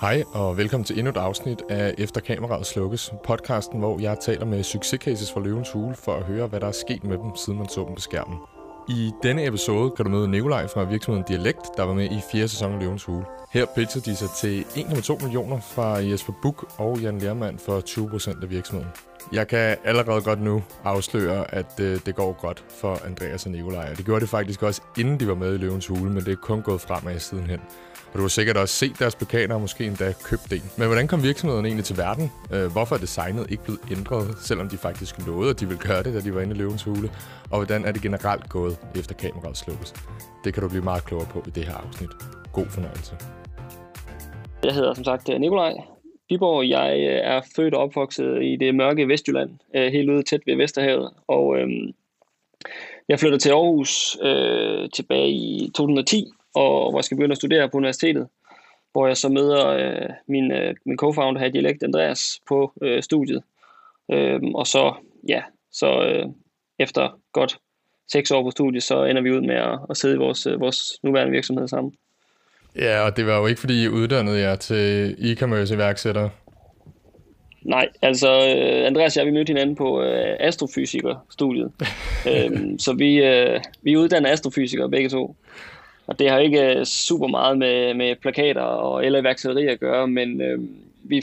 Hej og velkommen til endnu et afsnit af Efter kameraet slukkes, podcasten, hvor jeg taler med succescases fra Løvens Hule for at høre, hvad der er sket med dem, siden man så dem på skærmen. I denne episode kan du møde Nikolaj fra virksomheden Dialekt, der var med i fjerde sæson af Løvens Hule. Her pitcher de sig til 1,2 millioner fra Jesper Buk og Jan Lermand for 20% af virksomheden. Jeg kan allerede godt nu afsløre, at øh, det går godt for Andreas og Nikolaj. Det gjorde det faktisk også, inden de var med i Løvens Hule, men det er kun gået fremad sidenhen. Og du har sikkert også set deres plakater og måske endda købt en. Men hvordan kom virksomheden egentlig til verden? Øh, hvorfor er designet ikke blevet ændret, selvom de faktisk lovede, at de ville gøre det, da de var inde i Løvens Hule? Og hvordan er det generelt gået, efter kameraet slukkes? Det kan du blive meget klogere på i det her afsnit. God fornøjelse. Jeg hedder som sagt Nikolaj Biborg. Jeg øh, er født og opvokset i det mørke Vestjylland, øh, helt ude tæt ved Vesterhavet. Og øhm, jeg flyttede til Aarhus øh, tilbage i 2010, og hvor jeg skal begynde at studere på universitetet, hvor jeg så møder øh, min, øh, min co-founder her, Dialekt Andreas, på øh, studiet. Øh, og så, ja, så øh, efter godt seks år på studiet, så ender vi ud med at, at sidde i vores, øh, vores nuværende virksomhed sammen. Ja, og det var jo ikke, fordi I uddannede jer til e-commerce iværksætter. Nej, altså øh, Andreas og jeg, vi mødte hinanden på øh, astrofysikerstudiet. øhm, så vi, øh, vi uddanner astrofysikere begge to. Og det har ikke øh, super meget med, med plakater og eller iværksætteri at gøre, men øh, vi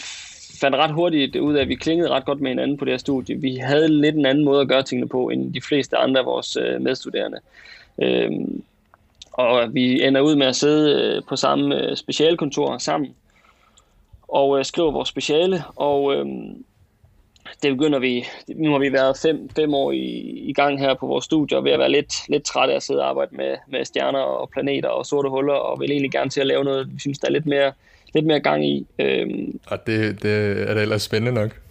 fandt ret hurtigt ud af, at vi klingede ret godt med hinanden på det her studie. Vi havde lidt en anden måde at gøre tingene på, end de fleste andre af vores øh, medstuderende. Øh, og vi ender ud med at sidde øh, på samme øh, specialkontor sammen og øh, skriver vores speciale, og øh, det begynder vi, nu har vi været fem, fem år i, i gang her på vores studie, og ved at være lidt, lidt trætte af at sidde og arbejde med, med stjerner og planeter og sorte huller, og vil egentlig gerne til at lave noget, vi synes, der er lidt mere, lidt mere gang i. Øhm, og det, det er da ellers spændende nok.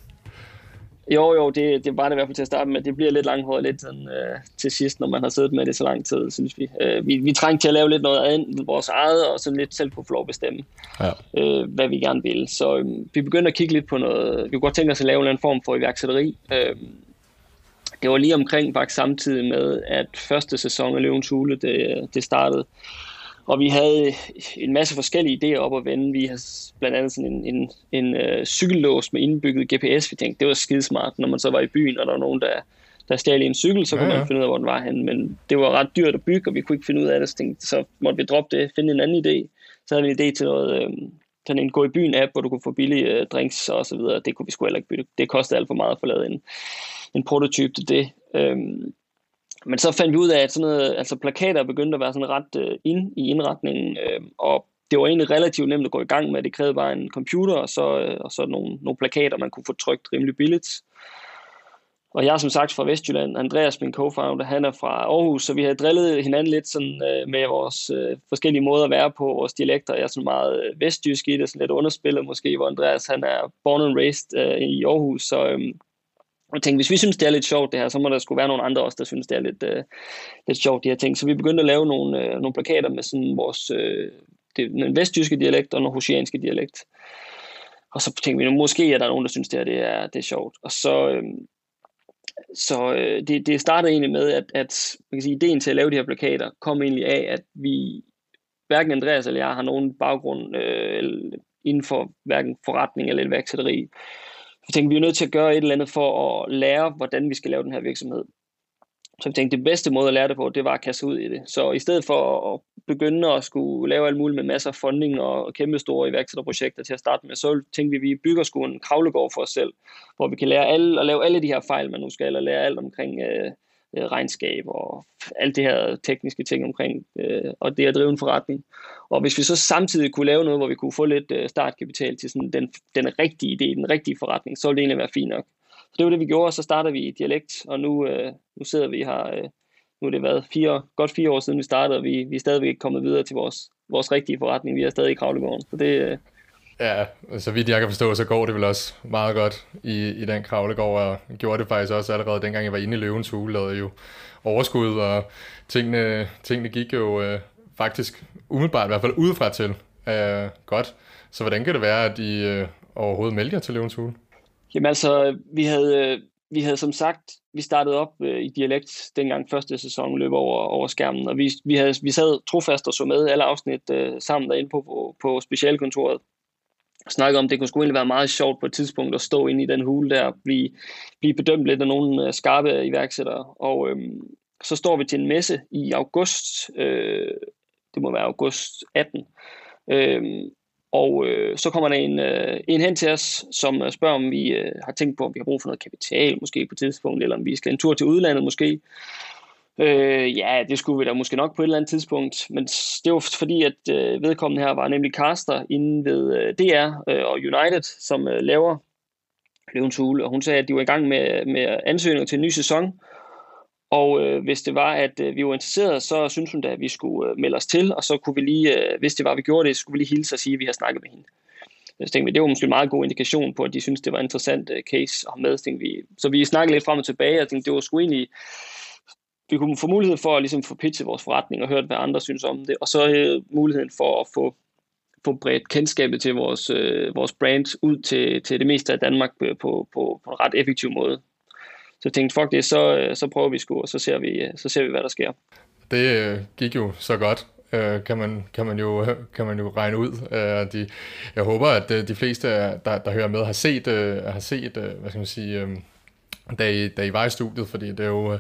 Jo, jo, det, det var det i hvert fald til at starte med. Det bliver lidt langhåret lidt sådan, øh, til sidst, når man har siddet med det så lang tid, synes vi. Øh, vi. Vi trængte til at lave lidt noget andet, vores eget, og sådan lidt selv kunne få lov at bestemme, ja. øh, hvad vi gerne vil. Så øh, vi begyndte at kigge lidt på noget. Vi kunne godt tænke os at lave en form for iværksætteri. Øh, det var lige omkring faktisk samtidig med, at første sæson af Løvens Hule, det, det startede. Og vi havde en masse forskellige idéer op at vende. Vi har blandt andet sådan en, en, en uh, cykellås med indbygget GPS. Vi tænkte, det var skidesmart, når man så var i byen, og der var nogen, der, der stjal en cykel, så kunne ja, ja. man finde ud af, hvor den var henne. Men det var ret dyrt at bygge, og vi kunne ikke finde ud af det, så, tænkte, så måtte vi droppe det, finde en anden idé. Så havde vi en idé til noget, øh, sådan en gå i byen app, hvor du kunne få billige øh, drinks og så videre. Det kunne vi sgu heller ikke bygge. Det kostede alt for meget at få lavet en, en prototype til det. Øhm, men så fandt vi ud af, at sådan noget, altså plakater begyndte at være sådan ret øh, ind i indretningen, øh, og det var egentlig relativt nemt at gå i gang med. Det krævede bare en computer, og så, øh, og så nogle, nogle plakater, man kunne få trykt rimelig billigt. Og jeg er som sagt fra Vestjylland. Andreas, min co-founder, han er fra Aarhus, så vi har drillet hinanden lidt sådan, øh, med vores øh, forskellige måder at være på, vores dialekter. Jeg er sådan meget øh, vestjysk i det, sådan lidt underspillet måske, hvor Andreas han er born and raised øh, i Aarhus, så øh, og tænkte, hvis vi synes, det er lidt sjovt det her, så må der skulle være nogle andre også, der synes, det er lidt, øh, lidt sjovt de her ting. Så vi begyndte at lave nogle, øh, nogle plakater med sådan vores øh, det, den vestjyske dialekt og den hosianske dialekt. Og så tænkte vi, nu, måske er der nogen, der synes, det her det er, det er sjovt. Og så, øh, så øh, det, det startede egentlig med, at, at man kan sige, ideen til at lave de her plakater kom egentlig af, at vi, hverken Andreas eller jeg har nogen baggrund øh, inden for hverken forretning eller iværksætteri vi tænkte, vi er nødt til at gøre et eller andet for at lære, hvordan vi skal lave den her virksomhed. Så vi tænkte, det bedste måde at lære det på, det var at kaste ud i det. Så i stedet for at begynde at skulle lave alt muligt med masser af funding og kæmpe store iværksætterprojekter til at starte med, så tænkte vi, at vi bygger sgu en kravlegård for os selv, hvor vi kan lære alle, at lave alle de her fejl, man nu skal, eller lære alt omkring øh, øh, regnskab og alt det her tekniske ting omkring, øh, og det at drive en forretning. Og hvis vi så samtidig kunne lave noget, hvor vi kunne få lidt øh, startkapital til sådan den, den rigtige idé, den rigtige forretning, så ville det egentlig være fint nok. Så det var det, vi gjorde, og så startede vi i dialekt, og nu, øh, nu sidder vi her, øh, nu er det været fire, godt fire år siden vi startede, og vi, vi er stadigvæk ikke kommet videre til vores, vores rigtige forretning. Vi er stadig i Kravlegården, så det, øh, Ja, så vidt jeg kan forstå, så går det vel også meget godt i, i den kravlegård, og gjorde det faktisk også allerede dengang jeg var inde i løvens hule, lavede jo overskud, og tingene, tingene gik jo øh, faktisk umiddelbart, i hvert fald udefra til, øh, godt. Så hvordan kan det være, at I øh, overhovedet meldte jer til løvens hule? Jamen altså, vi havde, øh, vi havde som sagt, vi startede op øh, i dialekt dengang første sæson løb over, over skærmen, og vi, vi, havde, vi sad trofast og så med alle afsnit øh, sammen derinde på, på, på specialkontoret snakkede om, det kunne sgu egentlig være meget sjovt på et tidspunkt at stå inde i den hule der og blive, blive bedømt lidt af nogle øh, skarpe iværksættere. Og øhm, så står vi til en messe i august, øh, det må være august 18, øhm, og øh, så kommer der en, øh, en hen til os, som øh, spørger, om vi øh, har tænkt på, om vi har brug for noget kapital måske på et tidspunkt, eller om vi skal en tur til udlandet måske. Øh, ja, det skulle vi da måske nok på et eller andet tidspunkt, men det var fordi, at øh, vedkommende her var nemlig caster inde ved øh, DR øh, og United, som øh, laver Løvens Hule, og hun sagde, at de var i gang med, med ansøgninger til en ny sæson, og øh, hvis det var, at øh, vi var interesserede, så synes hun da, at vi skulle øh, melde os til, og så kunne vi lige, øh, hvis det var, at vi gjorde det, så skulle vi lige hilse og sige, at vi har snakket med hende. Så tænkte vi, det var måske en meget god indikation på, at de synes det var en interessant øh, case at have med. Så, vi, så vi snakkede lidt frem og tilbage, og tænkte, det var sgu egentlig, vi kunne få mulighed for at ligesom få pitchet vores forretning og høre, hvad andre synes om det, og så øh, muligheden for at få, få bredt kendskabet til vores, øh, vores brand ud til, til det meste af Danmark på, på, på, på en ret effektiv måde. Så jeg tænkte, fuck det, så, øh, så prøver vi sgu, og så ser vi, øh, så ser vi, hvad der sker. Det øh, gik jo så godt, øh, kan, man, kan, man jo, kan man jo regne ud. Øh, de, jeg håber, at de fleste, der, der hører med, har set, øh, har set øh, hvad skal man sige, øh, da, I, da I var i studiet, fordi det er jo... Øh,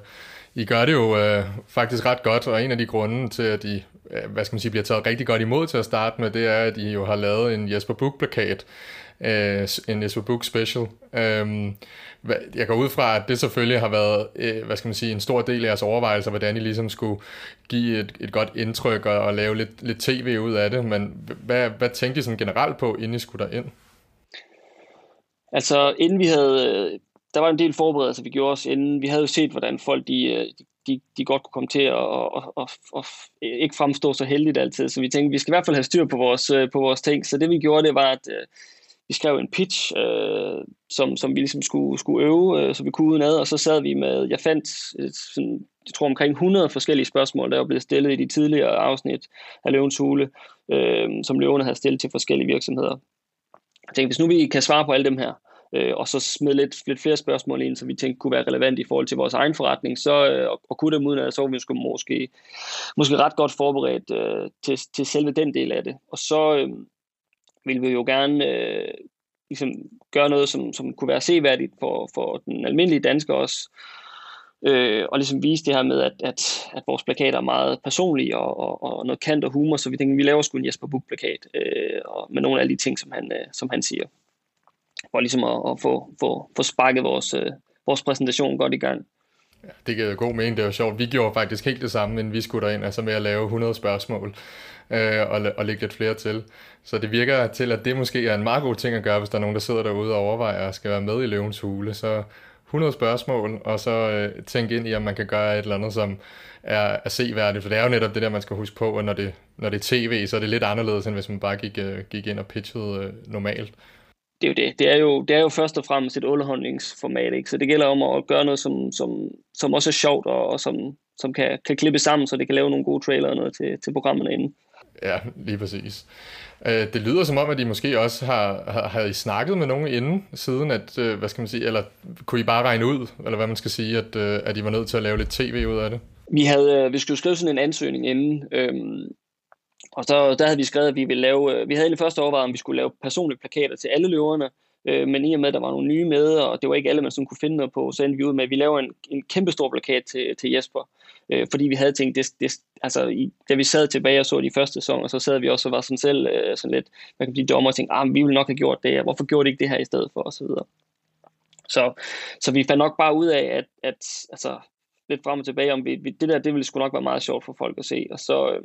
i gør det jo øh, faktisk ret godt, og en af de grunde til, at I øh, hvad skal man sige, bliver taget rigtig godt imod til at starte med, det er, at I jo har lavet en Jesper Buch-plakat, øh, en Jesper Buch special. Øh, jeg går ud fra, at det selvfølgelig har været øh, hvad skal man sige, en stor del af jeres overvejelser, hvordan I ligesom skulle give et, et godt indtryk og, og lave lidt, lidt tv ud af det, men hvad, hvad tænkte I sådan generelt på, inden I skulle derind? Altså, inden vi havde øh, der var en del forberedelser, vi gjorde os inden. Vi havde jo set, hvordan folk de, øh, de, de godt kunne komme til at og, og, og ikke fremstå så heldigt altid. Så vi tænkte, vi skal i hvert fald have styr på vores, øh, på vores ting. Så det vi gjorde, det var, at øh, vi skrev en pitch, øh, som, som vi ligesom skulle, skulle øve, øh, så vi kunne udenad. Og så sad vi med, jeg fandt et, sådan, jeg tror omkring 100 forskellige spørgsmål, der var blevet stillet i de tidligere afsnit af Løvens Hule, øh, som løverne havde stillet til forskellige virksomheder. Jeg tænkte, hvis nu vi kan svare på alle dem her, øh, og så smed lidt, lidt flere spørgsmål ind, som vi tænkte kunne være relevant i forhold til vores egen forretning, så, øh, og, kunne dem uden så var vi skulle måske, måske ret godt forberedt øh, til, til selve den del af det. Og så øh, ville vi jo gerne øh, ligesom gøre noget, som, som kunne være seværdigt for, for den almindelige dansker også, øh, og ligesom vise det her med, at, at, at vores plakater er meget personlige og, og, og noget kant og humor, så vi tænker, vi laver sgu en Jesper Buch-plakat øh, og med nogle af de ting, som han, øh, som han siger for ligesom at, at få, få, få sparket vores, øh, vores præsentation godt i gang. Ja, det giver jo god mening, det er jo sjovt. Vi gjorde faktisk helt det samme, inden vi skulle derind, altså med at lave 100 spørgsmål øh, og, og lægge lidt flere til. Så det virker til, at det måske er en meget god ting at gøre, hvis der er nogen, der sidder derude og overvejer at skal være med i løvens hule. Så 100 spørgsmål, og så øh, tænke ind i, om man kan gøre et eller andet, som er, er seværdigt. For det er jo netop det der, man skal huske på, at når det, når det er tv, så er det lidt anderledes, end hvis man bare gik, øh, gik ind og pitchede øh, normalt det er jo det. Det er jo, det er jo først og fremmest et underholdningsformat, ikke? så det gælder om at gøre noget, som, som, som også er sjovt, og, og som, som kan, kan klippe sammen, så det kan lave nogle gode trailer og noget til, til programmerne inden. Ja, lige præcis. Øh, det lyder som om, at I måske også har, har, har I snakket med nogen inden, siden at, øh, hvad skal man sige, eller kunne I bare regne ud, eller hvad man skal sige, at, øh, at I var nødt til at lave lidt tv ud af det? Vi, havde, vi skulle skrive sådan en ansøgning inden, øhm, og så der havde vi skrevet, at vi ville lave, øh, vi havde egentlig første overvejet, om vi skulle lave personlige plakater til alle løverne, øh, men i og med, at der var nogle nye med, og det var ikke alle, man sådan kunne finde noget på, så endte vi ud med, at vi laver en, en kæmpe stor plakat til, til Jesper, øh, fordi vi havde tænkt, det, det, altså, i, da vi sad tilbage og så de første sæsoner, så sad vi også og var sådan selv øh, sådan lidt, man kan blive dommer og tænke, ah, vi ville nok have gjort det, hvorfor gjorde de ikke det her i stedet for, og så videre. Så, så vi fandt nok bare ud af, at, at altså, lidt frem og tilbage, om vi, det der, det ville sgu nok være meget sjovt for folk at se, og så, øh,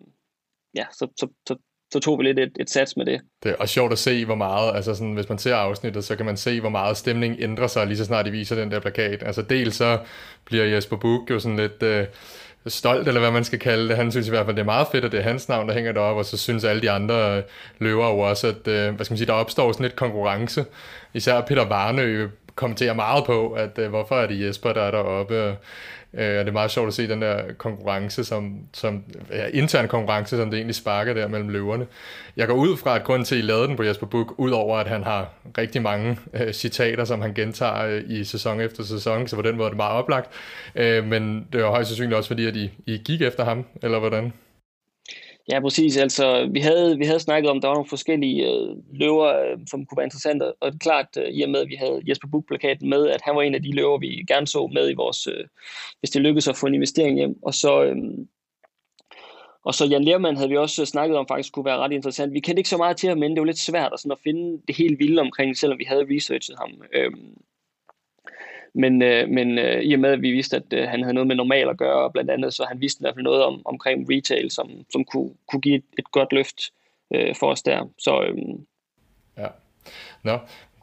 ja, så, så, så, så tog vi lidt et, et sats med det. Det er også sjovt at se, hvor meget, altså sådan, hvis man ser afsnittet, så kan man se, hvor meget stemning ændrer sig, lige så snart de viser den der plakat. Altså dels så bliver Jesper Buch jo sådan lidt øh, stolt, eller hvad man skal kalde det. Han synes i hvert fald, det er meget fedt, at det er hans navn, der hænger deroppe, og så synes alle de andre øh, løver jo også, at øh, hvad skal man sige, der opstår sådan lidt konkurrence. Især Peter Varnø kommenterer meget på, at øh, hvorfor er det Jesper, der er deroppe. Øh, og det er meget sjovt at se den der konkurrence, som, som ja, intern konkurrence, som det egentlig sparker der mellem løverne. Jeg går ud fra, at grunden til, at I lavede den på Jesper Book, udover at han har rigtig mange øh, citater, som han gentager øh, i sæson efter sæson, så på den måde er det meget oplagt. Øh, men det er højst sandsynligt også fordi, at I, I gik efter ham, eller hvordan? Ja, præcis. Altså, vi havde, vi havde snakket om, at der var nogle forskellige øh, løver, øh, som kunne være interessante, og det er klart, øh, i og med, at vi havde Jesper Buch-plakaten med, at han var en af de løver, vi gerne så med i vores, øh, hvis det lykkedes at få en investering hjem. Og så, øh, og så Jan Lermann havde vi også øh, snakket om, faktisk kunne være ret interessant. Vi kendte ikke så meget til ham, men det var lidt svært at, sådan at finde det helt vilde omkring, selvom vi havde researchet ham. Øh, men, øh, men øh, i og med, at vi vidste, at øh, han havde noget med normal at gøre, blandt andet, så han vidste i hvert fald noget om, omkring retail, som, som kunne, kunne give et, et godt løft øh, for os der. Så, øh, ja. Nå,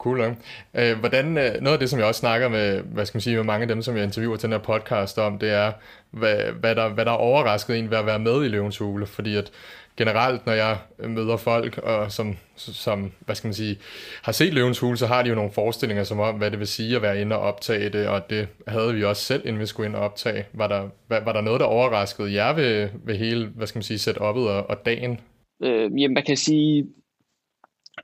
cool. Øh, hvordan, øh, noget af det, som jeg også snakker med, hvad skal man sige, med mange af dem, som jeg interviewer til den her podcast om, det er, hvad, hvad, der, hvad der er overrasket en ved at være med i Løvens Hule, fordi at generelt, når jeg møder folk, og som, som hvad skal man sige, har set Løvens Hule, så har de jo nogle forestillinger som om, hvad det vil sige at være inde og optage det, og det havde vi også selv, inden vi skulle ind og optage. Var der, var, var der noget, der overraskede jer ved, ved hele, hvad skal man sige, setup'et og, og dagen? Øh, jamen, man kan sige,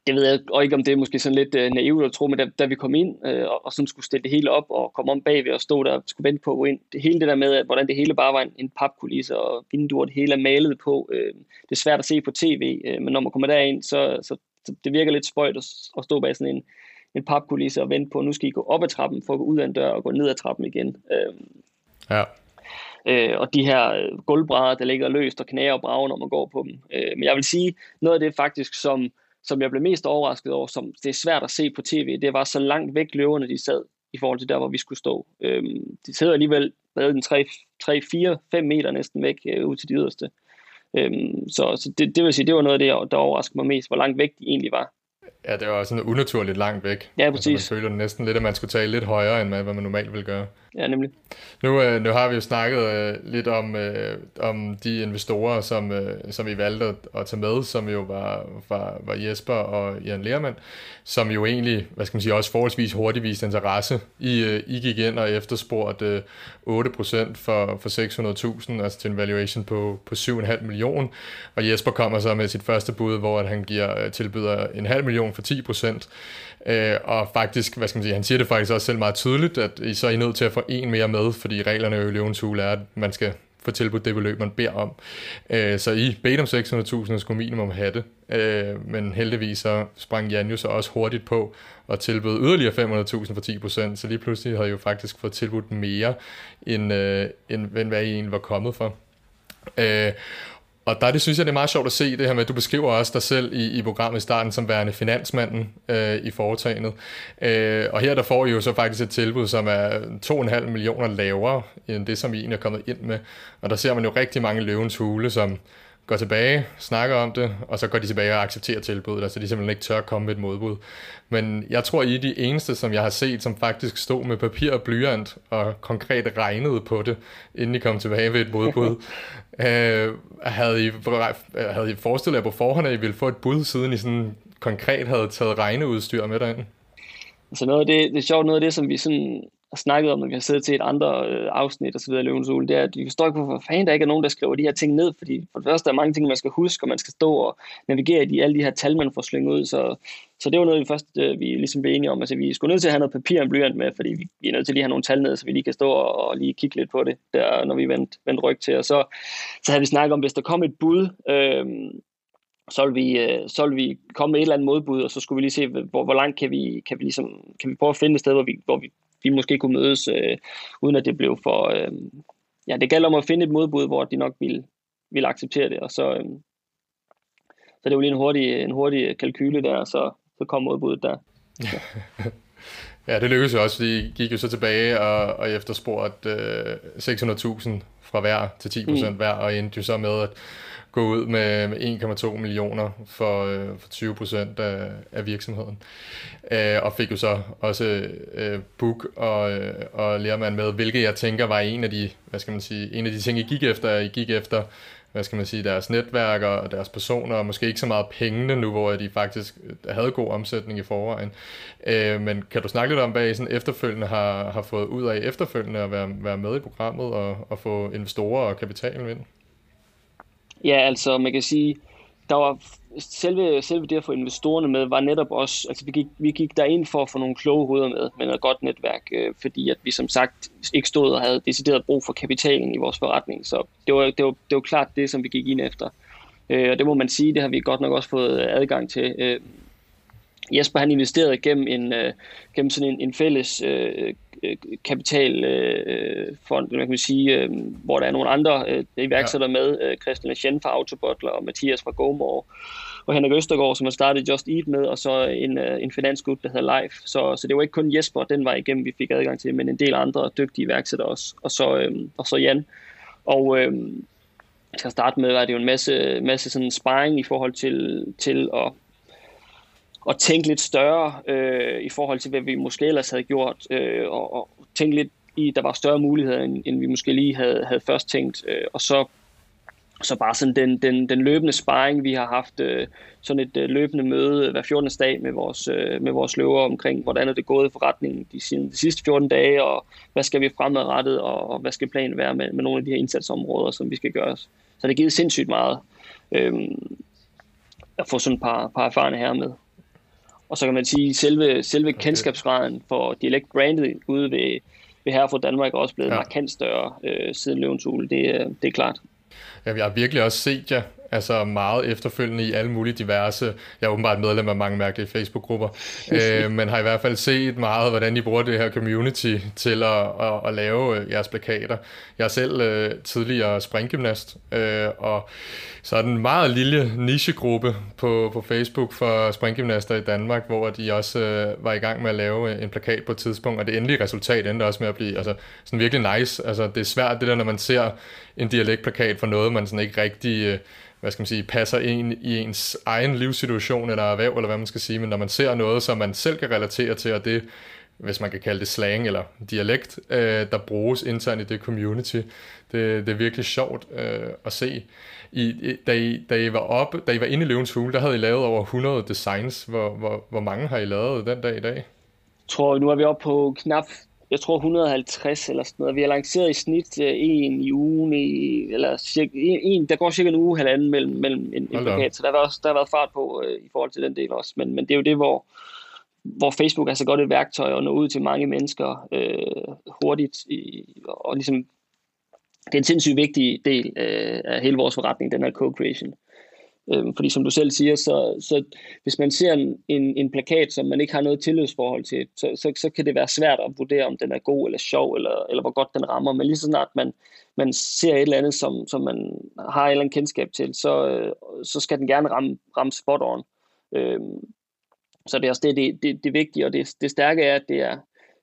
det ved jeg og ikke, om det er måske sådan lidt øh, naivt at tro, men da, da vi kom ind øh, og, og sådan skulle stille det hele op og komme om bagved og stå der og skulle vente på ind, det hele det der med, at, hvordan det hele bare var en, en papkulisse og vinduer, det hele er malet på, øh, det er svært at se på tv, øh, men når man kommer derind, så, så, så det virker lidt spøjt at, at stå bag sådan en, en papkulisse og vente på, at nu skal I gå op ad trappen for at gå ud af en dør og gå ned ad trappen igen. Øh, ja. Øh, og de her øh, gulvbrædder, der ligger løst og knæer og brager, når man går på dem. Øh, men jeg vil sige, noget af det faktisk, som som jeg blev mest overrasket over, som det er svært at se på tv, det var så langt væk løverne, de sad i forhold til der, hvor vi skulle stå. Øhm, de sidder alligevel med en 3, 3, 4, 5 meter næsten væk øh, ud til de yderste. Øhm, så så det, det vil sige, det var noget af det, der overraskede mig mest, hvor langt væk de egentlig var. Ja, det var sådan unaturligt langt væk. Ja, præcis. Altså, man føler næsten lidt, at man skulle tale lidt højere, end hvad man normalt vil gøre. Ja, nemlig. Nu, øh, nu har vi jo snakket øh, lidt om, øh, om de investorer, som, øh, som vi valgte at, at tage med, som jo var, var, var Jesper og Jan Lermand, som jo egentlig, hvad skal man sige, også forholdsvis hurtigt viste interesse. I, øh, I gik ind og efterspurgte øh, 8% for, for 600.000, altså til en valuation på, på 7,5 millioner. Og Jesper kommer så med sit første bud, hvor at han giver, øh, tilbyder en halv million for 10%. Øh, og faktisk, hvad skal man sige, han siger det faktisk også selv meget tydeligt, at I så er I nødt til at få en mere med, fordi reglerne i løvens hule er, at man skal få tilbudt det beløb, man beder om. Øh, så I bedte om 600.000 skulle minimum have det, øh, men heldigvis så sprang Jan jo så også hurtigt på og tilbød yderligere 500.000 for 10%, så lige pludselig havde I jo faktisk fået tilbudt mere, end, øh, end hvad I egentlig var kommet for. Øh, og der det synes jeg, det er meget sjovt at se det her med, at du beskriver også dig selv i, i programmet i starten som værende finansmanden øh, i foretagendet. Øh, og her der får I jo så faktisk et tilbud, som er 2,5 millioner lavere end det, som I egentlig er kommet ind med. Og der ser man jo rigtig mange løvens hule, som går tilbage, snakker om det, og så går de tilbage og accepterer tilbuddet, altså de simpelthen ikke tør at komme med et modbud. Men jeg tror, I er de eneste, som jeg har set, som faktisk stod med papir og blyant og konkret regnede på det, inden I kom tilbage ved et modbud. øh, havde, I, havde I forestillet jer på forhånd, at I ville få et bud, siden I sådan konkret havde taget regneudstyr med derind? Altså noget af det, det er sjovt, noget af det, som vi sådan har snakket om, når vi har siddet til et andre øh, afsnit og så videre Løvens Ule, det er, at vi forstår ikke, hvorfor fanden der ikke er nogen, der skriver de her ting ned, fordi for det første er mange ting, man skal huske, og man skal stå og navigere i alle de her tal, man får slynget ud, så, så det var noget, vi først øh, vi ligesom blev enige om, altså vi skulle nødt til at have noget papir og blyant med, fordi vi, vi er nødt til at lige have nogle tal ned, så vi lige kan stå og, og lige kigge lidt på det, der, når vi vendte vendt ryg til, og så, så havde vi snakket om, hvis der kom et bud, øh, så vil, vi, øh, så vil vi komme med et eller andet modbud, og så skulle vi lige se, hvor, hvor langt kan vi, kan vi, ligesom, kan vi prøve at finde et sted, hvor vi, hvor vi vi måske kunne mødes, øh, uden at det blev for... Øh, ja, det gælder om at finde et modbud, hvor de nok ville, ville acceptere det, og så, øh, så det var lige en hurtig, en hurtig kalkyle der, og så, så kom modbuddet der. Ja. ja, det lykkedes jo også, fordi I gik jo så tilbage og, og efterspurgte øh, 600.000 fra hver til 10% mm. hver, og endte jo så med at gå ud med, med 1,2 millioner for, øh, for 20 procent af, af virksomheden. Øh, og fik jo så også øh, Book og, øh, og Lerman med, hvilket jeg tænker var en af de, hvad skal man sige, en af de ting, I gik efter. I gik efter hvad skal man sige, deres netværk og deres personer, og måske ikke så meget pengene nu, hvor de faktisk øh, havde god omsætning i forvejen. Øh, men kan du snakke lidt om, hvad I sådan efterfølgende har, har fået ud af efterfølgende at være, være med i programmet og, og få investorer og kapital ind? Ja, altså man kan sige, der var selve, selve det at få investorerne med, var netop også, altså vi gik, vi gik der ind for at få nogle kloge hoveder med, men et godt netværk, øh, fordi at vi som sagt ikke stod og havde decideret brug for kapitalen i vores forretning, så det var, det var, det var klart det, som vi gik ind efter. Øh, og det må man sige, det har vi godt nok også fået adgang til. Øh, Jesper han investerede gennem, en, øh, gennem sådan en, en fælles øh, kapitalfond, øh, man kan sige, øh, hvor der er nogle andre øh, iværksættere ja. med, øh, Christian Schen fra Autobotler og Mathias fra GoMore og Henrik Østergaard, som har startet Just Eat med, og så en, øh, en finansgud, der hedder Life. Så, så det var ikke kun Jesper, den var igennem, vi fik adgang til, men en del andre dygtige iværksættere også, og så, øh, og så Jan. Og øh, jeg skal starte med, at det jo en masse, masse sådan sparring i forhold til, til at at tænke lidt større øh, i forhold til, hvad vi måske ellers havde gjort, øh, og, og tænke lidt i, der var større muligheder, end, end vi måske lige havde, havde først tænkt. Øh, og så, så bare sådan den, den, den løbende sparring, vi har haft, øh, sådan et øh, løbende møde hver 14. dag med vores, øh, med vores løver omkring, hvordan er det gået i forretningen de, de sidste 14 dage, og hvad skal vi fremadrettet, og, og hvad skal planen være med, med nogle af de her indsatsområder, som vi skal gøre. Så det har givet sindssygt meget øh, at få sådan et par, par erfarne her med. Og så kan man sige, at selve, selve okay. kendskabsgraden for dialekt brandet ude ved, ved Herre for Danmark er også blevet ja. markant større øh, siden Løvens Hule. Det, det er klart. Ja, jeg har virkelig også set jer altså meget efterfølgende i alle mulige diverse, jeg er åbenbart medlem af mange mærkelige Facebook-grupper, øh, men har i hvert fald set meget, hvordan I bruger det her community til at, at, at lave øh, jeres plakater. Jeg er selv øh, tidligere springgymnast, øh, og så er den meget lille nichegruppe på, på Facebook for springgymnaster i Danmark, hvor de også øh, var i gang med at lave en plakat på et tidspunkt, og det endelige resultat endte også med at blive altså, sådan virkelig nice. Altså, det er svært det der, når man ser en dialektplakat for noget, man sådan ikke rigtig... Øh, hvad skal man sige, passer ind i ens egen livssituation eller erhverv, eller hvad man skal sige, men når man ser noget, som man selv kan relatere til, og det, hvis man kan kalde det slang eller dialekt, øh, der bruges internt i det community, det, det er virkelig sjovt øh, at se. I, da, I, da I var oppe, da I var inde i Løvens Hule, der havde I lavet over 100 designs. Hvor, hvor, hvor mange har I lavet den dag i dag? Jeg tror, nu er vi oppe på knap jeg tror 150 eller sådan noget. Vi har lanceret i snit uh, en i ugen, i, eller cirka, en, en, der går cirka en uge halvanden mellem, mellem en, en plakat, så der har, også, der har været fart på uh, i forhold til den del også. Men, men det er jo det, hvor, hvor Facebook er så godt et værktøj at nå ud til mange mennesker uh, hurtigt, i, og ligesom, det er en sindssygt vigtig del uh, af hele vores forretning, den her co-creation. Øhm, fordi som du selv siger, så, så hvis man ser en, en, en plakat, som man ikke har noget tillidsforhold til, så, så, så kan det være svært at vurdere, om den er god eller sjov, eller, eller hvor godt den rammer. Men lige så snart man, man ser et eller andet, som, som man har et eller andet kendskab til, så, øh, så skal den gerne ramme, ramme spot on. Øhm, så det er også det, det, det, det vigtige, og det, det stærke er, at det er,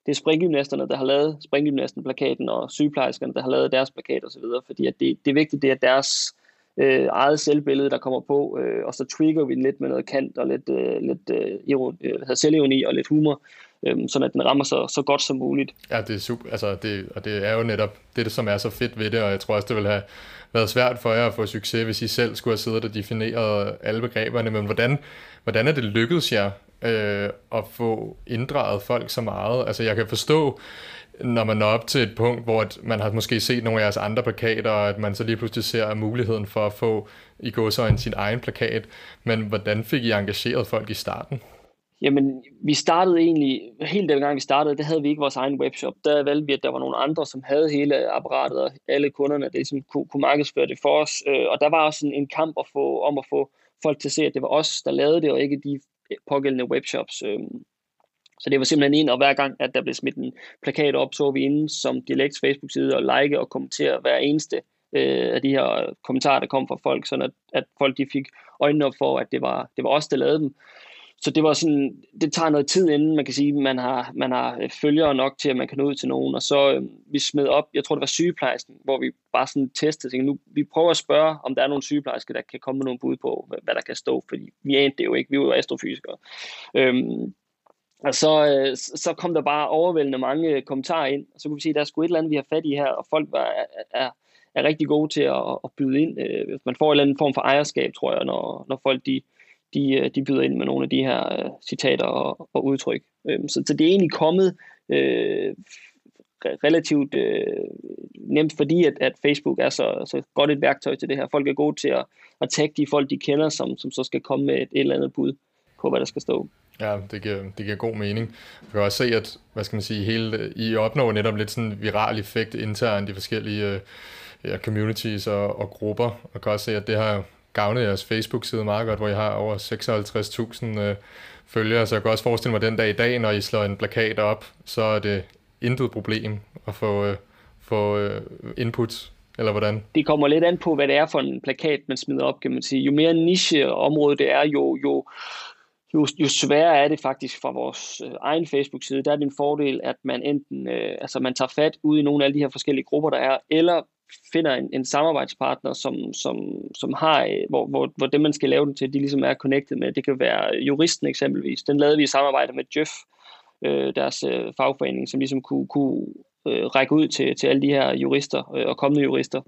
det er springgymnasterne, der har lavet springgymnasten-plakaten, og sygeplejerskerne, der har lavet deres plakat osv., fordi at det, det er vigtigt, det er deres øh, eget selvbillede, der kommer på, øh, og så trigger vi den lidt med noget kant og lidt, øh, lidt øh, iron, øh, selvironi og lidt humor, øh, sådan at den rammer så, så godt som muligt. Ja, det er super, altså det, og det er jo netop det, det, som er så fedt ved det, og jeg tror også, det vil have været svært for jer at få succes, hvis I selv skulle have siddet og defineret alle begreberne, men hvordan, hvordan er det lykkedes jer øh, at få inddraget folk så meget? Altså jeg kan forstå, når man når op til et punkt, hvor man har måske set nogle af jeres andre plakater, og at man så lige pludselig ser muligheden for at få i gåsøjne sin egen plakat. Men hvordan fik I engageret folk i starten? Jamen, vi startede egentlig, helt den gang vi startede, der havde vi ikke vores egen webshop. Der valgte vi, at der var nogle andre, som havde hele apparatet og alle kunderne, der ligesom kunne, kunne markedsføre det for os. Øh, og der var også en, en kamp at få, om at få folk til at se, at det var os, der lavede det, og ikke de pågældende webshops. Øh, så det var simpelthen ind, og hver gang, at der blev smidt en plakat op, så vi inde som Dialekt Facebook-side og like og kommentere hver eneste øh, af de her kommentarer, der kom fra folk, sådan at, at folk de fik øjnene op for, at det var, det var os, der lavede dem. Så det var sådan, det tager noget tid inden, man kan sige, man har, man har øh, følgere nok til, at man kan nå ud til nogen. Og så øh, vi smed op, jeg tror det var sygeplejersken, hvor vi bare sådan testede, tænkte, nu vi prøver at spørge, om der er nogle sygeplejersker, der kan komme med nogle bud på, hvad, hvad der kan stå, fordi vi anede det jo ikke, vi var jo astrofysikere. Øhm, og så, øh, så kom der bare overvældende mange øh, kommentarer ind, og så kunne vi se, at der er sgu et eller andet, vi har fat i her, og folk var, er, er rigtig gode til at, at byde ind. Øh, man får en eller anden form for ejerskab, tror jeg, når, når folk de, de, øh, de byder ind med nogle af de her øh, citater og, og udtryk. Øhm, så, så det er egentlig kommet øh, relativt øh, nemt, fordi at, at Facebook er så, så godt et værktøj til det her. Folk er gode til at, at tagge de folk, de kender, som, som så skal komme med et, et eller andet bud på, hvad der skal stå. Ja, det giver, det giver god mening. Vi kan også se, at hvad skal man sige, hele, I opnår netop lidt sådan viral effekt internt i forskellige ja, communities og, og grupper. Og kan også se, at det har gavnet jeres Facebook-side meget godt, hvor I har over 56.000 øh, følgere, så jeg kan også forestille mig den dag i dag, når I slår en plakat op, så er det intet problem at få, øh, få øh, input, eller hvordan? Det kommer lidt an på, hvad det er for en plakat, man smider op, kan man sige. Jo mere niche-område det er, jo, jo, jo, jo sværere er det faktisk fra vores øh, egen Facebook-side. Der er det en fordel, at man enten øh, altså man tager fat ud i nogle af de her forskellige grupper, der er, eller finder en, en samarbejdspartner, som, som, som har, øh, hvor, hvor, hvor det, man skal lave den til, de ligesom er connected med. Det kan være juristen eksempelvis. Den lavede vi i samarbejde med Jeff, øh, deres øh, fagforening, som ligesom kunne, kunne øh, række ud til, til alle de her jurister øh, og kommende jurister.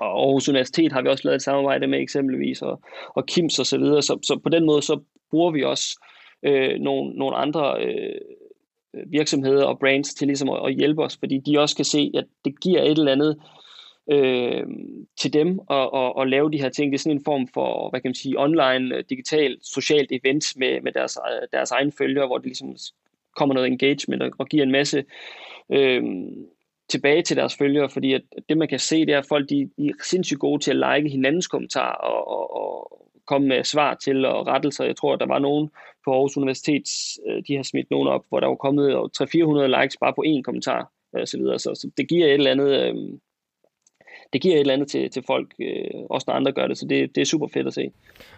Og Aarhus Universitet har vi også lavet et samarbejde med eksempelvis, og, og KIMS og så videre. Så, så på den måde så bruger vi også øh, nogle, nogle andre øh, virksomheder og brands til ligesom at, at hjælpe os, fordi de også kan se, at det giver et eller andet øh, til dem at, at, at lave de her ting. Det er sådan en form for, hvad kan man sige, online, øh, digital, socialt event med, med deres, øh, deres egen følgere, hvor det ligesom kommer noget engagement og, og giver en masse øh, tilbage til deres følgere, fordi at det man kan se, det er, at folk de, de er sindssygt gode til at like hinandens kommentarer og, og, og komme med svar til og rettelser. Jeg tror, at der var nogen på Aarhus Universitet, øh, de har smidt nogen op, hvor der var kommet 300-400 likes bare på én kommentar øh, og så videre. Så, så det giver et eller andet, øh, det giver et eller andet til, til folk, øh, også når andre gør det, så det, det er super fedt at se.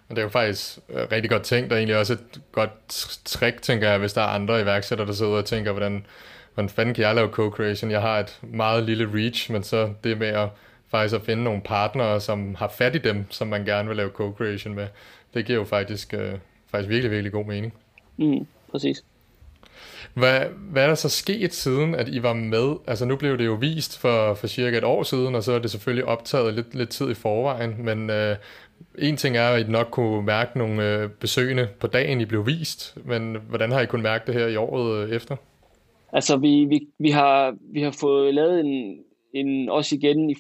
Og det er jo faktisk øh, rigtig godt tænkt, og egentlig også et godt trick, tænker jeg, hvis der er andre iværksættere, der sidder og tænker, hvordan hvordan fanden kan jeg lave co-creation? Jeg har et meget lille reach, men så det med at faktisk at finde nogle partnere, som har fat i dem, som man gerne vil lave co-creation med, det giver jo faktisk, øh, faktisk virkelig, virkelig god mening. Mm, præcis. Hvad, hvad er der så sket siden, at I var med? Altså nu blev det jo vist for, for cirka et år siden, og så er det selvfølgelig optaget lidt, lidt tid i forvejen, men øh, en ting er, at I nok kunne mærke nogle øh, besøgende på dagen, I blev vist, men hvordan har I kunnet mærke det her i året øh, efter? Altså, vi, vi, vi, har, vi har fået lavet en, en også igen i,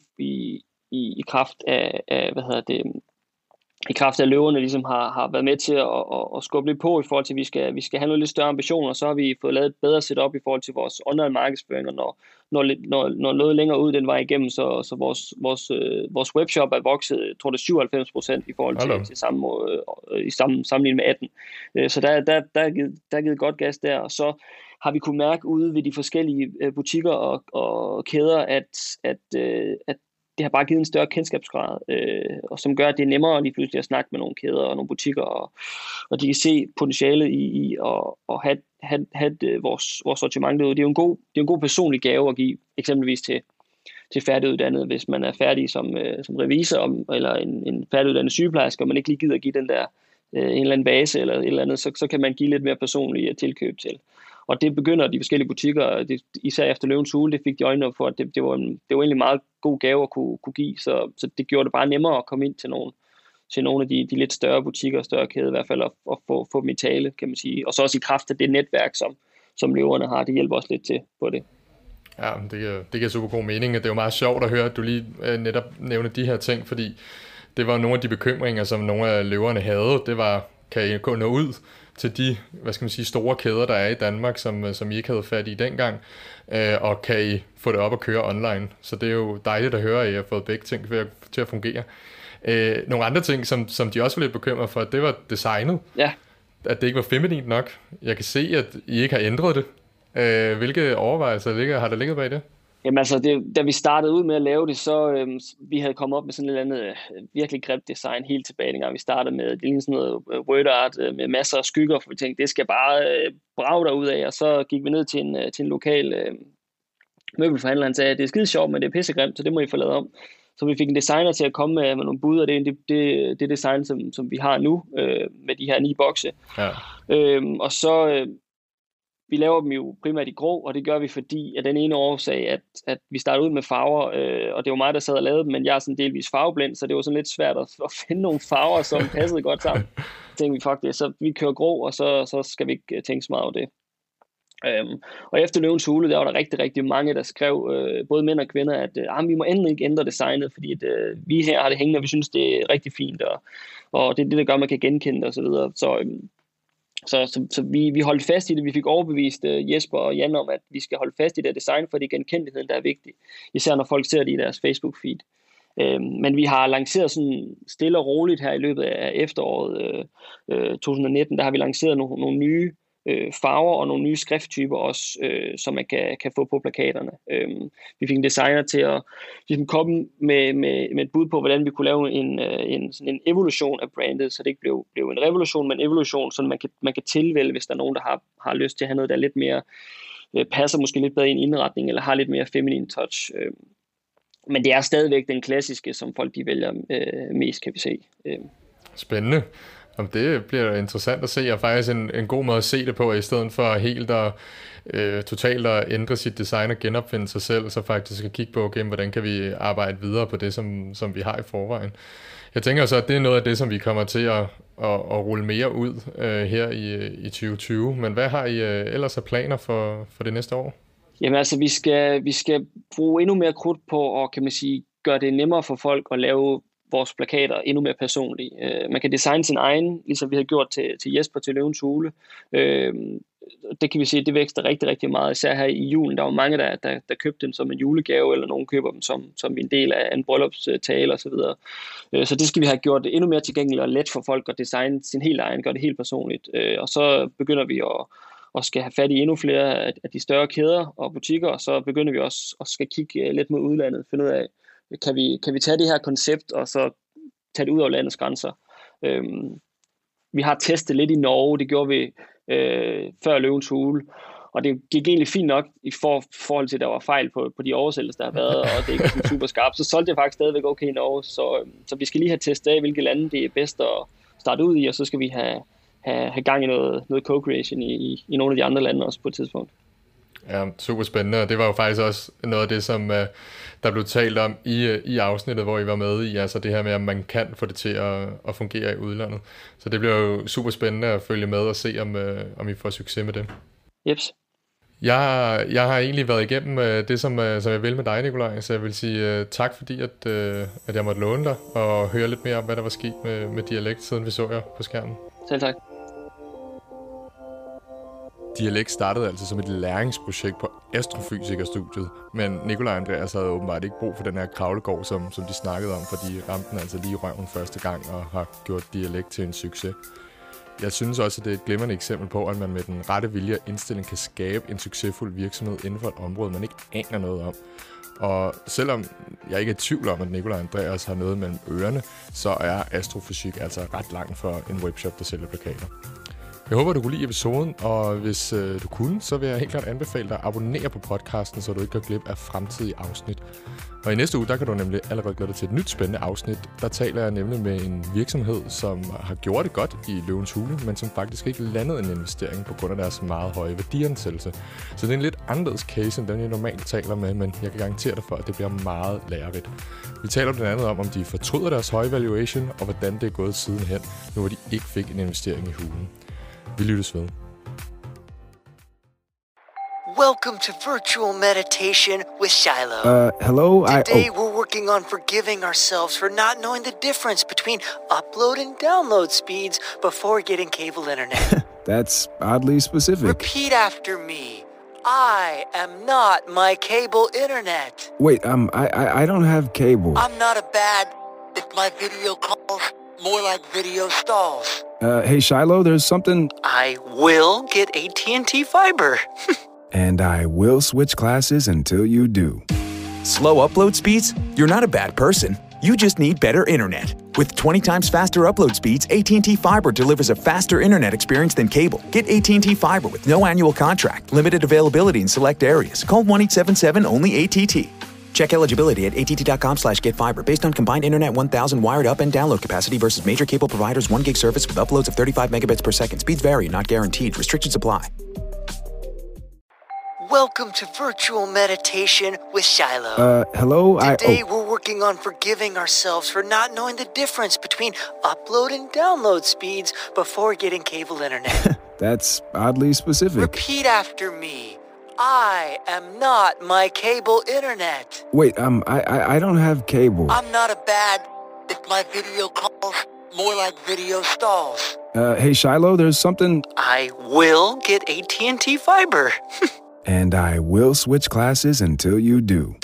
i, i kraft af, af, hvad hedder det, i kraft af løverne ligesom har, har været med til at, at, at skubbe lidt på i forhold til, at vi skal, vi skal have noget lidt større ambitioner, så har vi fået lavet et bedre setup i forhold til vores online markedsføring, og når, når, når, når noget længere ud den vej igennem, så, så vores, vores, øh, vores webshop er vokset, jeg tror det er 97 procent i forhold til, til samme, øh, i samme, sammenligning med 18. Øh, så der, der, der, er givet, der er givet godt gas der, og så har vi kunne mærke ude ved de forskellige øh, butikker og, og kæder, at, at, øh, at det har bare givet en større kendskabsgrad, øh, og som gør, at det er nemmere lige pludselig at snakke med nogle kæder og nogle butikker, og, og de kan se potentialet i, i at, at have, have, have øh, vores, vores sortiment derude. Det er jo en god, det er en god personlig gave at give, eksempelvis til, til færdiguddannede, hvis man er færdig som, øh, som revisor, eller en, en færdiguddannet sygeplejerske, og man ikke lige gider at give den der øh, en eller anden base, eller et eller andet, så, så kan man give lidt mere personlige tilkøb til. Og det begynder de forskellige butikker, det, især efter Løvens Hule, det fik de øjnene op for, at det, det, var en, det var egentlig en meget god gave at kunne, kunne give, så, så det gjorde det bare nemmere at komme ind til nogle, til nogle af de, de lidt større butikker, større kæde i hvert fald, og, at få, få dem i tale, kan man sige. Og så også i kraft af det netværk, som, som løverne har, det hjælper også lidt til på det. Ja, det giver, det giver super god mening, det er jo meget sjovt at høre, at du lige øh, netop nævner de her ting, fordi det var nogle af de bekymringer, som nogle af løverne havde. Det var, kan I gå nå ud til de hvad skal man sige, store kæder, der er i Danmark, som, øh, som I ikke havde fat i dengang, øh, og kan I få det op og køre online. Så det er jo dejligt at høre, at I har fået begge ting til at fungere. Øh, nogle andre ting, som, som de også var lidt bekymret for, det var designet. Ja. At det ikke var feminint nok. Jeg kan se, at I ikke har ændret det. Øh, hvilke overvejelser ligger, har der ligget bag det? Jamen altså, det, da vi startede ud med at lave det, så øhm, vi havde kommet op med sådan et eller andet øh, virkelig grimt design helt tilbage, dengang vi startede med, det lignede sådan noget øh, word art øh, med masser af skygger, for vi tænkte, det skal bare øh, brage ud af, og så gik vi ned til en, øh, til en lokal øh, møbelforhandler, han sagde, det er skide sjovt, men det er pissegrimt, så det må I få lavet om. Så vi fik en designer til at komme med, med nogle bud, og det er det, det, det design, som, som vi har nu, øh, med de her ni bokse. Ja. Øhm, og så, øh, vi laver dem jo primært i grå, og det gør vi fordi, at den ene årsag, at, at vi startede ud med farver, øh, og det var mig, der sad og lavede dem, men jeg er sådan delvis farveblind, så det var sådan lidt svært at, at finde nogle farver, som passede godt sammen. Så tænkte vi, det, så vi kører grå, og så, så skal vi ikke øh, tænke så meget over det. Øhm, og efter Løvens Hule, der var der rigtig, rigtig mange, der skrev, øh, både mænd og kvinder, at øh, vi må endelig ikke ændre designet, fordi at, øh, vi her har det hængende, og vi synes, det er rigtig fint, og, og det er det, der gør, at man kan genkende det osv. Så, videre. så øh, så, så, så vi, vi holdt fast i det. Vi fik overbevist uh, Jesper og Jan om, at vi skal holde fast i det design, for det er genkendeligheden, der er vigtig. Især når folk ser det i deres Facebook-feed. Øh, men vi har lanceret sådan stille og roligt her i løbet af efteråret øh, øh 2019, der har vi lanceret nogle, nogle nye øh, farver og nogle nye skrifttyper også, øh, som man kan, kan få på plakaterne. Øh, vi fik en designer til at ligesom komme med, med, med et bud på, hvordan vi kunne lave en, øh, en, sådan en evolution af brandet, så det ikke blev, blev en revolution, men en evolution, så man kan, man kan tilvælge, hvis der er nogen, der har, har lyst til at have noget, der er lidt mere øh, passer måske lidt bedre i en indretning, eller har lidt mere feminin touch. Øh, men det er stadigvæk den klassiske, som folk de vælger øh, mest, kan vi se. Øh. Spændende. Jamen, det bliver interessant at se, og faktisk en, en god måde at se det på, i stedet for helt at øh, totalt at ændre sit design og genopfinde sig selv, så faktisk at kigge på, okay, hvordan kan vi arbejde videre på det, som, som vi har i forvejen. Jeg tænker så, at det er noget af det, som vi kommer til at, at, at rulle mere ud øh, her i, i 2020. Men hvad har I øh, ellers af planer for, for det næste år? Jamen altså, vi skal, vi skal bruge endnu mere krudt på at, kan man sige, gøre det nemmere for folk at lave vores plakater endnu mere personlige. Øh, man kan designe sin egen, ligesom vi har gjort til, til Jesper til Løvens Hule. Øh, det kan vi se, det vækster rigtig, rigtig meget, især her i julen. Der var mange, der, der, der købte dem som en julegave, eller nogen køber dem som, som en del af en bryllupstale osv. Så, øh, så det skal vi have gjort endnu mere tilgængeligt og let for folk at designe sin helt egen, gøre det helt personligt. Øh, og så begynder vi at, og skal have fat i endnu flere af de større kæder og butikker, og så begynder vi også at skal kigge øh, lidt mod udlandet, finde ud af, kan vi, kan vi tage det her koncept, og så tage det ud over landets grænser. Øhm, vi har testet lidt i Norge, det gjorde vi øh, før Løvens Hule, og det gik egentlig fint nok i for, forhold til, at der var fejl på, på de oversættelser, der har været, og det ikke er super skarpt. Så solgte det faktisk stadigvæk okay i Norge, så, øhm, så vi skal lige have testet af, hvilke lande det er bedst at starte ud i, og så skal vi have, have, have gang i noget, noget co-creation i, i, i nogle af de andre lande også på et tidspunkt. Ja, super spændende, og det var jo faktisk også noget af det, som uh, der blev talt om i, uh, i afsnittet, hvor I var med i, altså det her med, at man kan få det til at, at fungere i udlandet. Så det bliver jo super spændende at følge med og se, om, uh, om I får succes med det. Jeps. Jeg, jeg har egentlig været igennem uh, det, som, uh, som jeg vil med dig, Nikolaj, så jeg vil sige uh, tak, fordi at, uh, at jeg måtte låne dig og høre lidt mere om, hvad der var sket med, med dialekt, siden vi så jer på skærmen. Selv tak. Dialekt startede altså som et læringsprojekt på astrofysikerstudiet, men Nikolaj Andreas havde åbenbart ikke brug for den her kravlegård, som, som de snakkede om, fordi ramte den altså lige røven første gang og har gjort dialekt til en succes. Jeg synes også, at det er et glimrende eksempel på, at man med den rette vilje og indstilling kan skabe en succesfuld virksomhed inden for et område, man ikke aner noget om. Og selvom jeg ikke er i tvivl om, at Nikolaj Andreas har noget mellem ørerne, så er astrofysik altså ret langt for en webshop, der sælger plakater. Jeg håber, du kunne lide episoden, og hvis øh, du kunne, så vil jeg helt klart anbefale dig at abonnere på podcasten, så du ikke går glip af fremtidige afsnit. Og i næste uge, der kan du nemlig allerede glæde dig til et nyt spændende afsnit. Der taler jeg nemlig med en virksomhed, som har gjort det godt i Løvens Hule, men som faktisk ikke landede en investering på grund af deres meget høje værdiansættelse. Så det er en lidt anderledes case, end den jeg normalt taler med, men jeg kan garantere dig for, at det bliver meget lærerigt. Vi taler blandt andet om, om de fortryder deres høje valuation, og hvordan det er gået sidenhen, nu hvor de ikke fik en investering i hulen. Vi lyttes ved. Welcome to virtual meditation with Shiloh. Uh, hello? Today I, oh. we're working on forgiving ourselves for not knowing the difference between upload and download speeds before getting cable internet. That's oddly specific. Repeat after me. I am not my cable internet. Wait, um, I, I, I don't have cable. I'm not a bad. If my video calls, more like video stalls. Uh, hey Shiloh, there's something. I will get AT&T fiber. and I will switch classes until you do. Slow upload speeds? You're not a bad person. You just need better internet. With 20 times faster upload speeds, AT&T Fiber delivers a faster internet experience than cable. Get AT&T Fiber with no annual contract, limited availability in select areas. Call 1-877-ONLY-ATT. Check eligibility at att.com slash getfiber based on combined internet 1000 wired up and download capacity versus major cable providers 1 gig service with uploads of 35 megabits per second. Speeds vary, not guaranteed. Restrictions apply. Welcome to virtual meditation with Shiloh. Uh, hello? Today I, oh. we're working on forgiving ourselves for not knowing the difference between upload and download speeds before getting cable internet. That's oddly specific. Repeat after me. I am not my cable internet. Wait, um, I, I, I don't have cable. I'm not a bad. If my video calls, more like video stalls. Uh, hey Shiloh, there's something. I will get AT&T fiber. and I will switch classes until you do.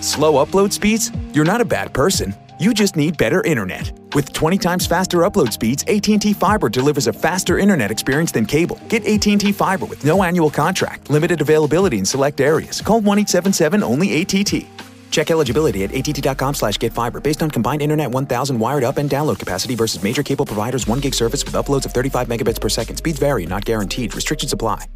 Slow upload speeds? You're not a bad person. You just need better internet. With 20 times faster upload speeds, AT&T Fiber delivers a faster internet experience than cable. Get AT&T Fiber with no annual contract, limited availability in select areas. Call 1-877-ONLY-ATT. Check eligibility at att.com slash get fiber based on combined internet 1000 wired up and download capacity versus major cable providers 1 gig service with uploads of 35 megabits per second. Speeds vary, not guaranteed. Restrictions apply.